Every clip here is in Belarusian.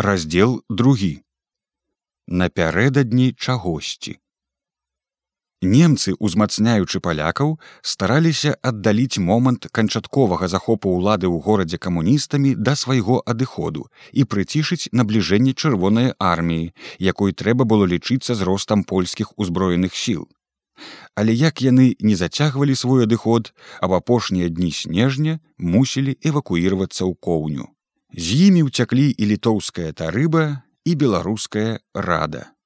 раздел другі. Напярэдадні чагосьці. Немцы узмацняючы палякаў стараліся аддаліць момант канчатковага захопу ўлады ў горадзе камуністамі да свайго адыходу і прыцішыць набліжэнне чырвонай арміі якой трэба было лічыцца з ростам польскіх узброеных сіл. Але як яны не зацягвалі свой адыход аб апошнія дні снежня мусілі эвакуіравацца ў коўню З імі ўцяклі і літоўская тарыба і беларуская рада.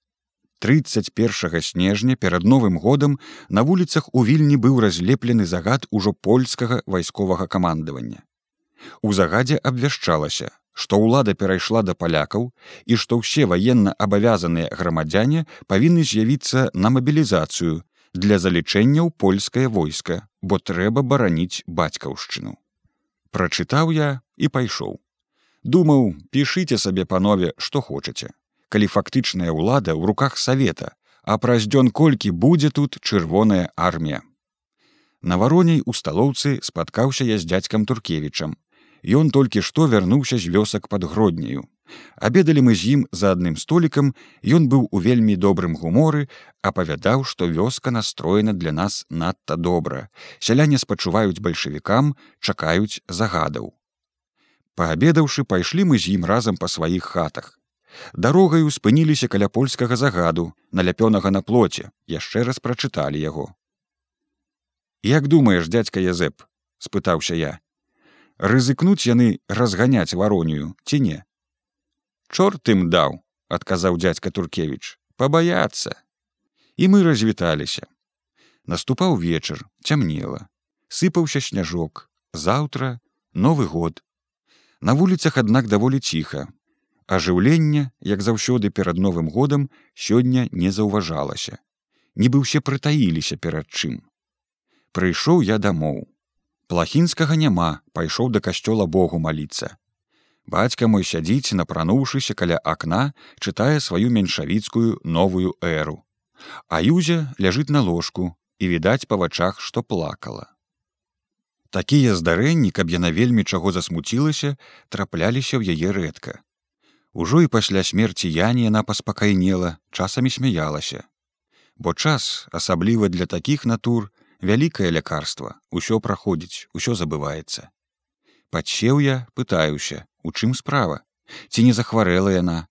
31 снежня перад новым годам на вуліцах у вільні быў разлеплены загад ужо польскага вайсковага камандавання. У загадзе абвяшчалася, што ўлада перайшла да палякаў і што ўсе ваенна абавязаныя грамадзяне павінны з'явіцца на мабілізацыю для залічэння ў польскае войска, бо трэба бараніць бацькаўшчыну. Прачытаў я і пайшоў думаў пішыце сабе панове што хочаце калі фактычная ўлада ў руках савета а праз дзён колькі будзе тут чырвоная армія. На вароней у сталоўцы спаткаўся я з дзядзькам туркевічам. Ён толькі што вярнуўся з вёсак под гродняю абедалі мы з ім за адным столікам ён быў у вельмі добрым гуморы апавядаў што вёска настроена для нас надта добра. Сяляне спачуваюць бальшавікам чакаюць загадаў Паабедаўшы, пайшлі мы з ім разам па сваіх хатах. Дарогаю спыніліся каля польскага загаду, наляпёнага на плоце, яшчэ раз прачыталі яго. Як думаеш, дядзька Язэп, спытаўся я. Рызыкнуць яны разганяць варонію ці не. Чорт ім даў, адказаў дядзька Туркевіч, пабаяцца. І мы развіталіся. Наступаў вечар, цямнела, сыпаўся сняжок, заўтра новы год На вуліцах, аднак даволі ціха. Ажыўленне, як заўсёды перад новым годам сёння не заўважалася. Нібы ўсе прытаіліся перад чым. Прыйшоў я дамоў. Плахінскага няма, пайшоў да касцёла Богу маліцца. Бацька мой сядзіць, напрануўшыся каля акна, чытае сваю меншавіцкую новую эру. А юзя ляжыць на ложку і відаць па вачах, што плакала. Такія здарэнні, каб яна вельмі чаго засмуцілася, трапляліся ў яе рэдка. Ужо і пасля смерці Яні яна паспакайнела, часамі смяялася. Бо час, асабліва для такіх натур, вялікае лякарства, усё праходзіць, усё забываецца. Падсеў я, пытаюся, у чым справа, ці не захварэла яна,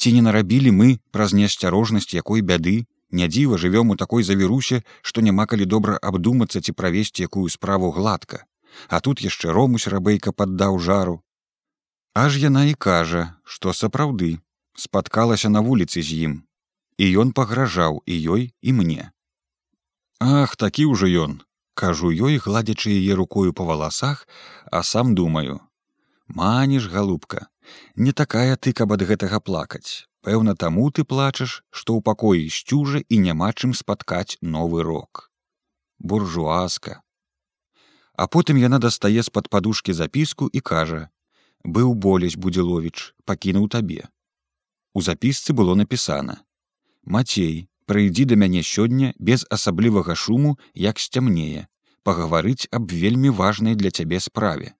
ці не нарабілі мы праз неасцярожнасць якой бяды, Не дзіва жывём у такой завірусе, што няма калі добра абдумацца ці правесці якую справу гладка. А тут яшчэ ромусь рабейка паддаў жару. Аж яна і кажа, што сапраўды спаткалася на вуліцы з ім. І ён пагражаў і ёй і мне. Ах, такі ўжо ён, кажу ёй, гладзячы яе рукою па валасах, а сам думаю: Маніш, галубка, не такая ты, каб ад гэтага плакаць. Пэўна, таму ты плачаш, што ў пакоі сцюжа і няма чым спаткаць новы рок. Буржуазка. А потым яна дастае з-пад падушкі запіску і кажа: « Быў болесь Будзіловіч, пакінуў табе. У запісцы было напісана: « Мацей, прыйдзі да мяне сёння без асаблівага шуму, як сцямнее, пагаварыць аб вельмі важнай для цябе справе.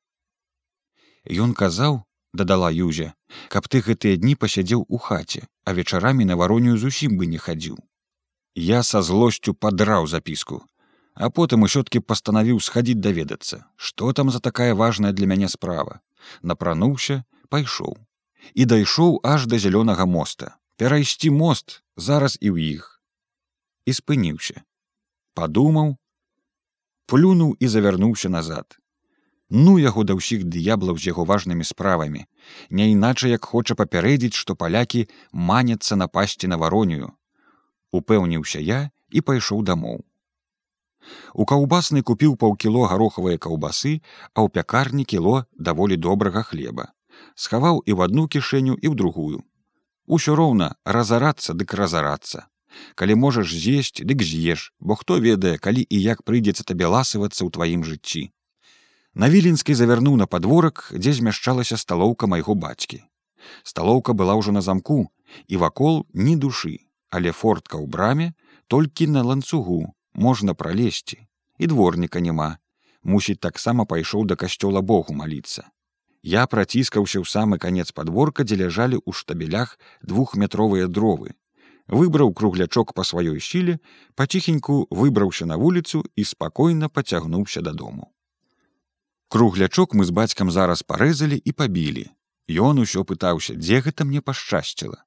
Ён казаў, дадала юзя каб ты гэтыя дні пасядзеў у хаце а вечарамі на вароню зусім бы не хадзіў. Я са злосцю падраў запіску а потым усё-ткі пастанавіў схадзіць даведацца што там за такая важная для мяне справа. Напрануўся пайшоў. І дайшоў аж да зялёнага моста. Перайсці мост зараз і ў іх. І спыніўся. Падумаў плюнуў і завярнуўся назад Ну яго да ўсіх д'яблаў з яго важнымі справамі, не іначай як хоча папярэдзіць, што палякі маняцца напасці на варонію. Упэўніўся я і пайшоў дамоў. У каўбасны купіў паўкіло гарохавыя каўбасы, а ў пякарні кіло даволі добрага хлеба. Схаваў і в адну кішэню і ў другую. Усё роўна разарацца дык разарацца. Калі можаш з'есць, дык з'еш, бо хто ведае, калі і як прыйдзецца табе ласавацца ў тваім жыцці. На віленскі завярнуў на падворак, дзе змяшчалася сталоўка майго бацькі. Сталоўка была ўжо на замку і вакол ні душы, але фортка ў браме толькі на ланцугу можна пралезці і дворніка няма. Мусіць таксама пайшоў да касцёла Богу маліцца. Я праціскаўся ў самы канец падворка, дзе ляжалі ў штабелях двухметровыя дровы. Выбраў круглячок па сваёй сіле, паціхеньку выбраўся на вуліцу і спакойна пацягнуўся дадому. Круглячок мы з бацькам зараз парэзалі і пабілі. Ён усё пытаўся, дзе гэта мне пашчасціла.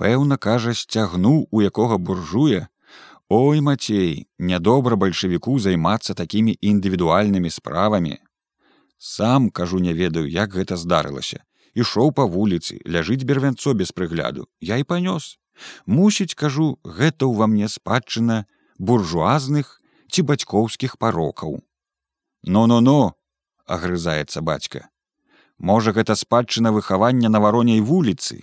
Пэўна, кажа, сцягнуў у якога буржуя. Ой, мацей, нядобра бальшавіку займацца такімі індывідуальнымі справамі, сам кажу не ведаю як гэта здарылася ішоў па вуліцы ляжыць бервянцо без прыгляду я і панёс мусіць кажу гэта ўва мне спадчына буржуазных ці бацькоўскіх парокаў но но но агрызаецца бацька можа гэта спадчына выхавання на варонняй вуліцы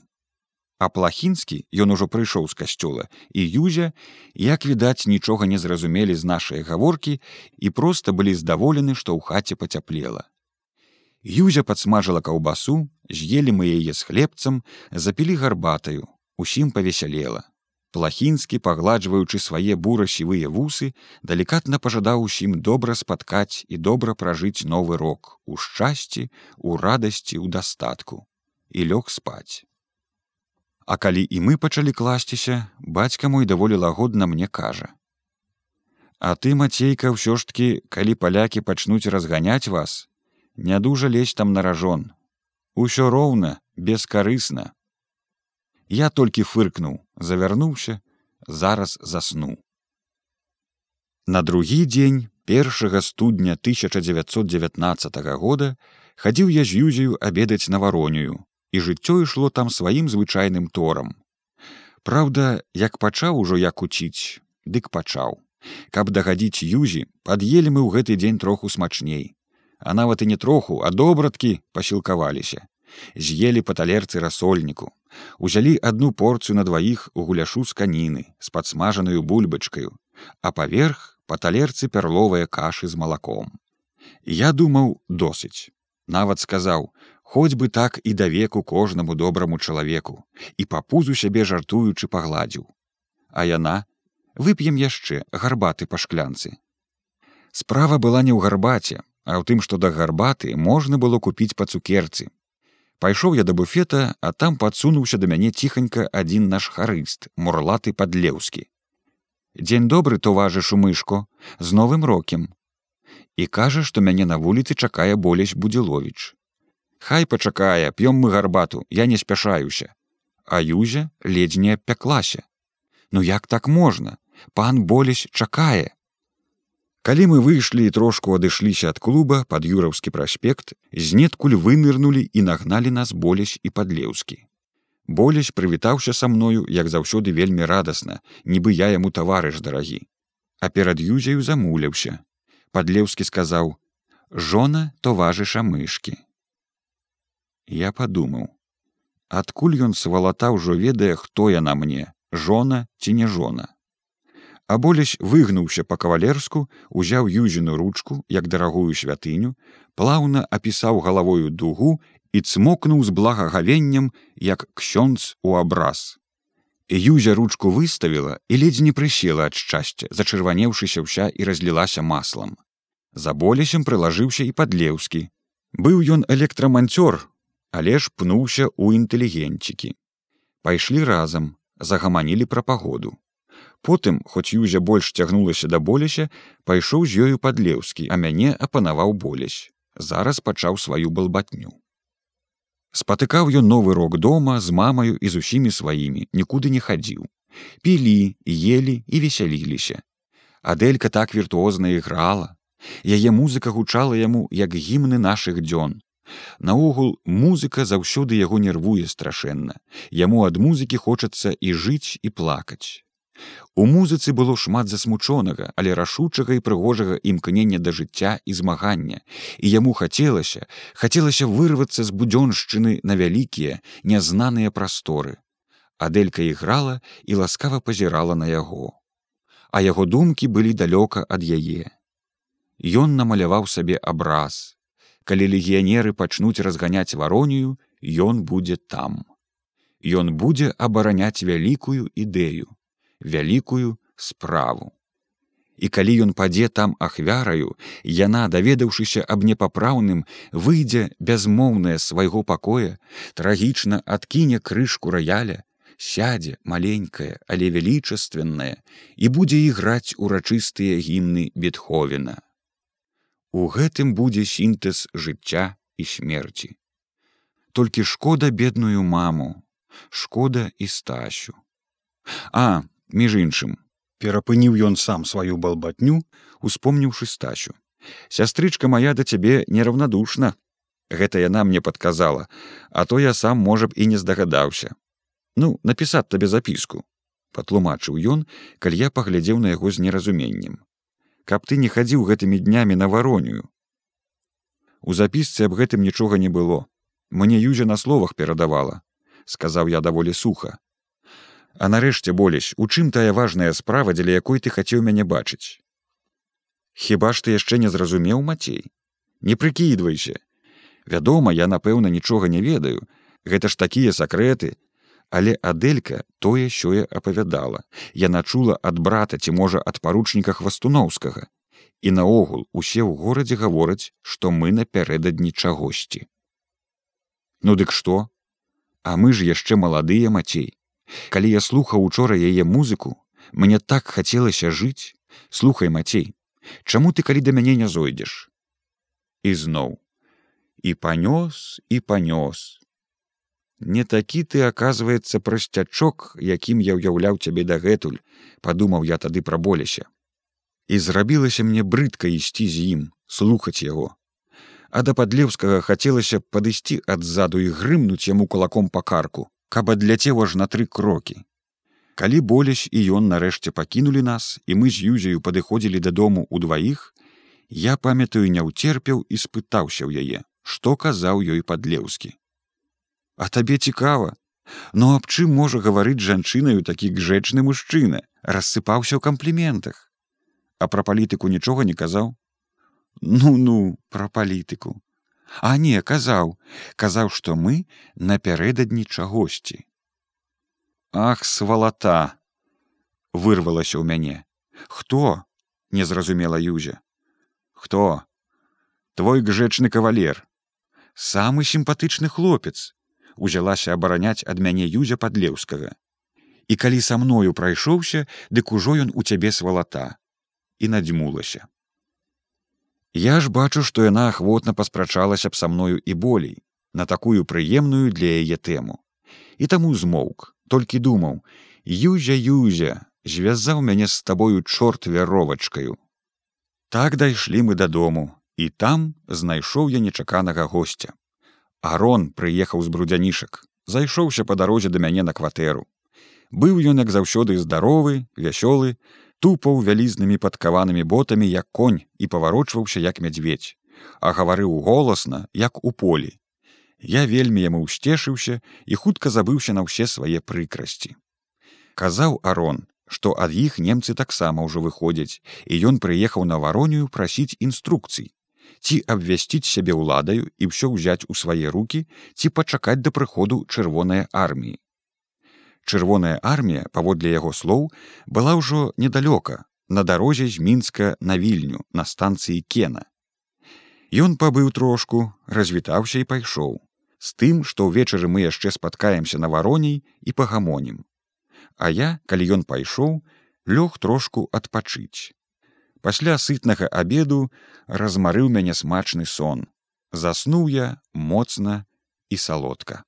а плахінскі ён ужо прыйшоў з касцёла і юзя як відаць нічога не зразумелі з нашай гаворкі і проста былі здаволены што ў хаце пацяплела. Юзя падсмажыла каўбасу, з'елі мы яе з хлебцам, запілі гарбатаю, усім павесялела. Плахінскі, пагладжваючы свае бура-сівыя вусы, далікатна пажадаў усім добра спаткаць і добра пражыць новы рок у шчасці, у радасці, у дастатку. І лёг спаць. А калі і мы пачалі класціся, бацька мой даволі лагодна мне кажа: « А ты, мацейка, ўсё ж таки, калі палякі пачнуць разганяць вас, не дужа лезь там на ражон. Усё роўна бескарысна я толькі фыркнуў завярнуўся зараз засну на другі дзень першага студня 1919 года хадзіў я з юзею абедаць на варонюю і жыццё ішло там сваім звычайным торам Праўда як пачаў ужо як учіць дык пачаў каб дагадзіць юзі пад'елі мы ў гэты дзень троху смачней а нават і не троху, а добраткі пасілкаваліся. З'елі па талерцы расольніку. Узялі адну порцыю на дваіх у гуляшу з каніны з падсмажанаю бульбачкаю, а паверх па талерцы пярловыя кашы з малаком. Я думаў досыць. Нават сказаў: хоць бы так і давеку кожнаму добраму чалавеку і па пузу сябе жартуючы пагладзіў. А яна вып'ем яшчэ гарбаты па шклянцы. Справа была не ў гарбаце, а ў тым што да гарбаты можна было купіць па цукерцы пайшоў я да буфета а там падсунуўся да мяне ціханька адзін наш харыст мурлаты падлеўскі дзень добры то важыш у мышку з новым рокем і кажа што мяне на вуліцы чакае болясь будзіловіч хай пачакае п'ём мы гарбату я не спяшаюся а юзя ледзь не пяклася ну як так можна пан болясь чакае Калі мы выйшлі і трошку адышліся ад клуба пад юраўскі праспект, знеткуль вынырнулі і нагналі нас болясь і падлеўскі. Болясь прывітаўся са мною, як заўсёды вельмі радасна, нібы я яму таварыш дарагі. А перад юзею замуляўся. Падлеўскі сказаў: « Жона то важыша мышкі. Я падумаў: адкуль ён свалата ўжо ведае, хто яна мне, жона ці не жона а болясь выгнуўся па кавалерску узяў юзіну ручку як дарагую святыню плаўна апісаў галавою дугу і цмокнуў з благагавеннем як ксёнц у абраз. Юзя ручку выставіла і ледзь не прысела ад шчасця зачырванеўшыся ўся і разлілася маслам. За болесем прылажыўся і падлеўскі. Быў ён электраманцёр але ж пнуўся ў інтэлігенцікі. Пайшлі разам загаманілі пра пагоду Потым, хоць юзя больш цягнулася да боляся, пайшоў з ёю падлеўскі, а мяне апанаваў болясь. Зараз пачаў сваю балбатню. Спатыкаў ён новы рок дома з мамаю і з усімі сваімі, нікуды не хадзіў. Пілі, ели і весяліліся. Аделька так віртуозна іграла. Яе музыка гучала яму як гімны нашых дзён. Наогул музыка заўсёды яго нервуе страшэнна. Яму ад музыкі хочацца і жыць і плакаць. У музыцы было шмат засмучонага, але рашучага і прыгожага імкнення да жыцця і змагання. І яму хацелася, хацелася вырвацца з будзёншчыны на вялікія, нязнаныя прасторы. Аделька іграла і ласкава пазірала на яго. А яго думкі былі далёка ад яе. Ён намаляваў сабе абраз. Калі легіянеры пачнуць разганяць варонію, ён будзе там. Ён будзе абараняць вялікую ідэю вялікую справу. і калі ён падзе там ахвяраю яна даведаўшыся аб непапраўным выйдзе бязмоўная свайго пакоя трагічна адкіне крышку раяля сядзе маленькая але велічаственная і будзе іграць урачыстыя гімны бетховена. У гэтым будзе сінтэз жыцця і смерці. Толькі шкода бедную маму шкода і стасю. А між іншым перапыніў ён сам сваю балбатню успомніўшы стасю сястрычка моя да цябе нераўнадушна. Гэта яна мне подказала а то я сам можа б і не здагадаўся. Ну напісаць табе запіску патлумачыў ён калі я паглядзеў на яго з неразуменнем. Каб ты не хадзіў гэтымі днямі на вароню у запісцы аб гэтым нічога не было. Мне юзя на словах перадавала сказаў я даволі суха А нарэшце болесь у чым тая важная справа дзеля якой ты хацеў мяне бачыць? Хіба ж ты яшчэ не зразумеў мацей? Не прыкідвайся. Вядома я напэўна нічога не ведаю. Гэта ж такія сакрэты. Але аделька тое сёе апавядала. Яна чула ад брата ці можа ад паручніка хвастуноўскага і наогул усе ў горадзе гавораць што мы напярэдадні чагосьці. Ну дык што? А мы ж яшчэ маладыя мацей калі я слухаў учора яе музыку мне так хацелася жыць. Слухай мацей чаму ты калі да мяне не зойдзеш? Ізноў і панёс і панёс. Не такі ты оказывается прасцячок якім я ўяўляў цябе дагэтуль падумаў я тады пра боляся і зрабілася мне брыдка ісці з ім слухаць яго. А да падлеўскага хацелася падысці адзаду і грымнуць яму кулаком па карку каб адляцеў аж на тры крокі. Калі болясь і ён нарэшце пакінулі нас і мы з юзею падыходзілі дадому удваіх, я памятаю не ўцерпеў і спытаўся ў яе, што казаў ёй падлеўскі. А табе цікава, Ну аб чым можа гаварыць жанчынаю такі гжэчны мужчына, рассыпаўся ў кампліментах. А пра палітыку нічога не казаў. Ну ну, пра палітыку, А не казаў, казаў, што мы напярэдадні чагосьці. Ах свалата вырвалася ў мяне. Хто? не зразумела юзя. Хто? Твой гжэчны кавалер. Самы сімпатычны хлопец узялася абараняць ад мяне юзя падлеўскага. І калі са мною прайшоўся, дык ужо ён у цябе свалата і надзьмулася. Я ж бачу, што яна ахвотна паспрачалася б са мною і болей на такую прыемную для яе тэму. І таму змоўк, толькі думаў: Юзя юзя звязаў мяне з табою чорт вяровачкаю. Так дайшлі мы дадому, і там знайшоў я нечаканага гостя. Арон прыехаў з брудзянішак, зайшоўся па дарозе да мяне на кватэру. Быў ён як заўсёды здаровы, вясёлы, тупаў вялізнымі падкаванымі ботамі як конь і паварочваўся як мядзведь а гаварыў голасна як у полі. Я вельмі яму ўсцешыўся і хутка забыўся на ўсе свае прыкрасці. Казаў арон што ад іх немцы таксама ўжо выходзяць і ён прыехаў на варонію прасіць інструкцый ці абвясціць сябе ўладаю і ўсё ўзяць у свае руки ці пачакаць да прыходу чырвонай арміі чырвоная армія паводле яго слоў была ўжо недалёка на дарозе з мінска на вільню на станцыі кена. Ён пабыў трошку развітаўся і пайшоў. З тым што ўвечары мы яшчэ спаткаемся на вароней і пагамонім. А я калі ён пайшоў лёг трошку адпачыць. Пасля сытнага абеду размарыў мяне смачны сон. Заснуў я моцна і салодка